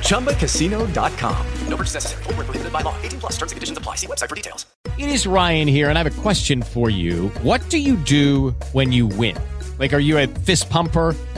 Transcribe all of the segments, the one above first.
ChumbaCasino.com. No purchase necessary. Where prohibited by law. 18 plus terms and conditions apply. See website for details. It is Ryan here, and I have a question for you. What do you do when you win? Like, are you a fist pumper?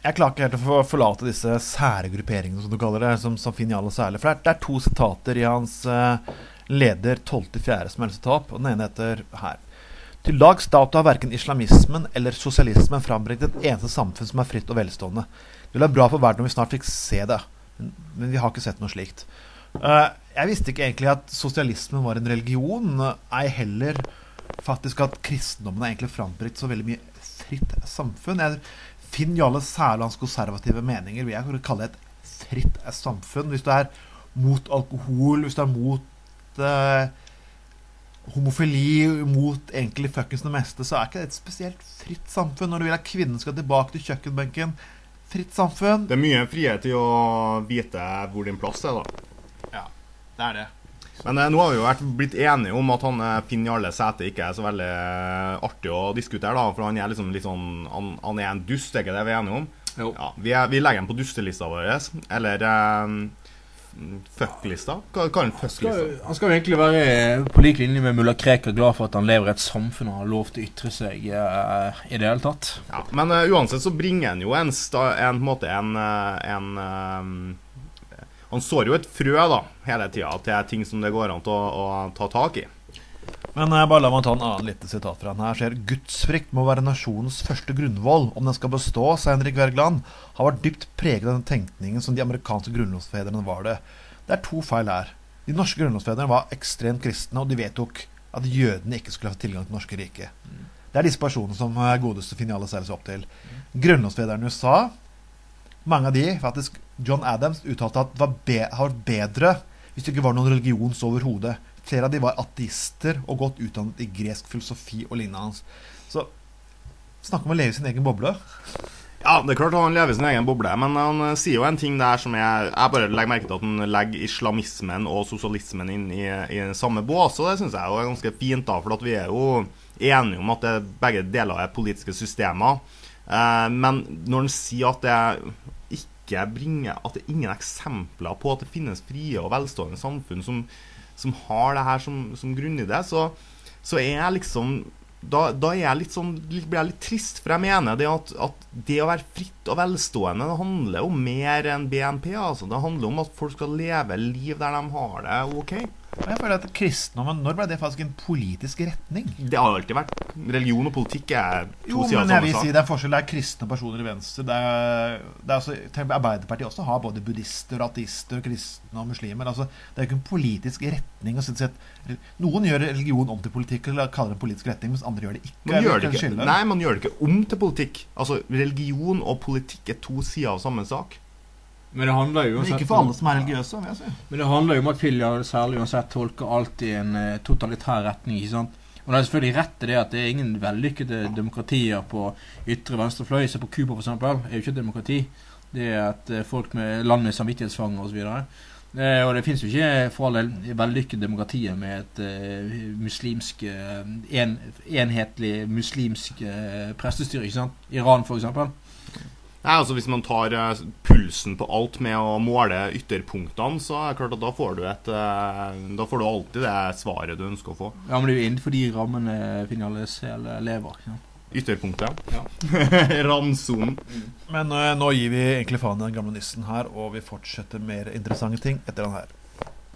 Jeg klarer ikke helt å forlate disse sære grupperingene, som du kaller det, som, som finner alle særlig. For det er, det er to sitater i hans uh, leder 12.4. som er sitat, og den ene heter her. Til dags dato har verken islamismen eller sosialismen frambringt et eneste samfunn som er fritt og velstående. Det ville være bra for verden om vi snart fikk se det, men, men vi har ikke sett noe slikt. Uh, jeg visste ikke egentlig at sosialismen var en religion, ei heller faktisk at kristendommen har egentlig frambringt så veldig mye fritt samfunn. Jeg finner Jarle Særlands konservative meninger vil jeg kalle et fritt samfunn. Hvis du er mot alkohol, hvis du er mot eh, homofili, mot egentlig fuckings det meste, så er ikke det et spesielt fritt samfunn. Når du vil at kvinnen skal tilbake til kjøkkenbenken, fritt samfunn. Det er mye frihet til å vite hvor din plass er, da. Ja, det er det. Men eh, nå har vi jo vært blitt enige om at han eh, Finn Jarle Sæthe ikke er så veldig eh, artig å diskutere, da. For han er liksom litt sånn Han, han er en dust, er ikke det vi er enige om? Jo. Ja, vi, er, vi legger ham på dustelista vår. Eller eh, fuck-lista. Hva er en fuck-lista? han skal jo egentlig være på lik linje med mulla Krekar glad for at han lever i et samfunn og har lov til å ytre seg eh, i det hele tatt. Ja, men eh, uansett så bringer han jo en, sta, en, en måte en, en eh, Han sår jo et frø da, hele tida til ting som det går an å, å ta tak i. Men eh, bare la meg ta en annen liten sitat fra han her. Ser Gudsfrykt må være nasjonens første grunnvoll. Om den skal bestå, sa Henrik Wergeland, har vært dypt preget av den tenkningen som de amerikanske grunnlovsfedrene var det. Det er to feil her. De norske grunnlovsfedrene var ekstremt kristne, og de vedtok at jødene ikke skulle ha tilgang til norske rike. Det er disse personene som eh, godeste Finale særlig seg opp til. Grunnlovsfedrene i USA, mange av de, faktisk John Adams, uttalte at det var be har vært bedre hvis det ikke var noen religion så overhodet. Flere av de var ateister og godt utdannet i gresk filosofi og lignende. Så snakk om å leve i sin egen boble. Ja, det er klart han lever i sin egen boble, men han eh, sier jo en ting der som jeg Jeg bare legger merke til at han legger islamismen og sosialismen inn i, i samme bås, og det syns jeg er ganske fint, da, for vi er jo enige om at det, begge deler er politiske systemer. Eh, men når han sier at det ikke bringer At det er ingen eksempler på at det finnes frie og velstående samfunn som, som har det her som, som grunnidé, så, så er jeg liksom da, da jeg litt sånn, blir jeg litt trist, for jeg mener det at, at det å være fritt og velstående det handler om mer enn BNP. altså. Det handler om at folk skal leve liv der de har det ok. Jeg føler at kristendommen, Når ble det faktisk en politisk retning? Det har alltid vært Religion og politikk er to Jo, sider av samme sak. Jo, men jeg vil si det er forskjell. Det er kristne personer i venstre. Det er, det er altså, Arbeiderpartiet også har både buddhister, ateister, kristne og muslimer. Altså, det er jo ikke en politisk retning. si Noen gjør religion om til politikk eller kaller det en politisk retning, mens andre gjør det ikke. Man gjør, det ikke, nei, man gjør det ikke om til politikk. Altså, Religion og politikk er to sider av samme sak. Men det handler jo Men uansett ikke for alle som er religiøse. vil jeg si. Men det handler jo om at filial særlig uansett tolker alt i en eh, totalitær retning. ikke sant? Og det er selvfølgelig rett i det at det er ingen vellykkede demokratier på ytre venstre fløy. Se på Cuba, eksempel. er jo ikke et demokrati. Det er et eh, folk med land med samvittighetsfanger osv. Eh, og det finnes jo ikke for all del vellykkede demokratier med et muslimsk en, enhetlig muslimsk prestestyre. ikke sant? Iran, eksempel. Nei, altså Hvis man tar eh, pulsen på alt med å måle ytterpunktene, så er det klart at da får du et eh, Da får du alltid det svaret du ønsker å få. Ja, Men det er jo innenfor de rammene Finales hele lever. ikke sant? Ytterpunktet. Ja. Randsonen. Men uh, nå gir vi egentlig faen i den gamle nissen her, og vi fortsetter mer interessante ting etter den her.